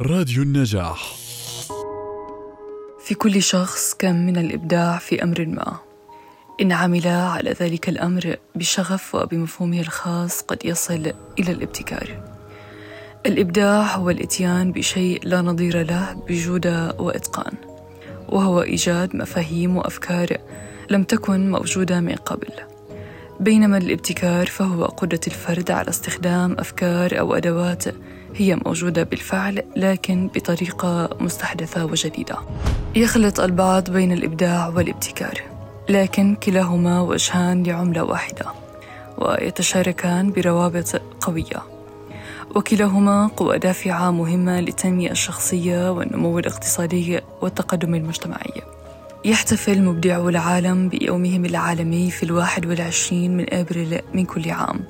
راديو النجاح. في كل شخص كم من الإبداع في أمر ما. إن عمل على ذلك الأمر بشغف وبمفهومه الخاص قد يصل إلى الابتكار. الإبداع هو الإتيان بشيء لا نظير له بجودة وإتقان وهو إيجاد مفاهيم وأفكار لم تكن موجودة من قبل. بينما الابتكار فهو قدرة الفرد على استخدام أفكار أو أدوات هي موجودة بالفعل لكن بطريقة مستحدثة وجديدة. يخلط البعض بين الإبداع والابتكار، لكن كلاهما وجهان لعملة واحدة، ويتشاركان بروابط قوية. وكلاهما قوى دافعة مهمة للتنمية الشخصية والنمو الاقتصادي والتقدم المجتمعي. يحتفل مبدعو العالم بيومهم العالمي في الواحد والعشرين من أبريل من كل عام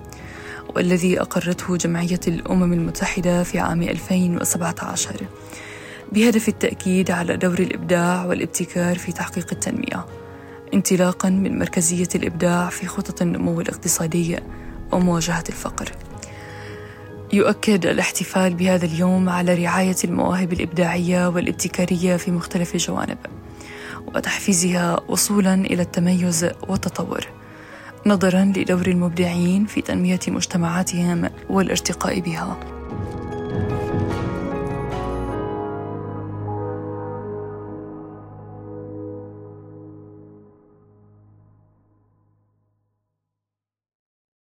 والذي أقرته جمعية الأمم المتحدة في عام 2017 بهدف التأكيد على دور الإبداع والابتكار في تحقيق التنمية انطلاقا من مركزية الإبداع في خطط النمو الاقتصادي ومواجهة الفقر. يؤكد الاحتفال بهذا اليوم على رعاية المواهب الإبداعية والابتكارية في مختلف الجوانب وتحفيزها وصولا إلى التميز والتطور. نظرا لدور المبدعين في تنمية مجتمعاتهم والارتقاء بها.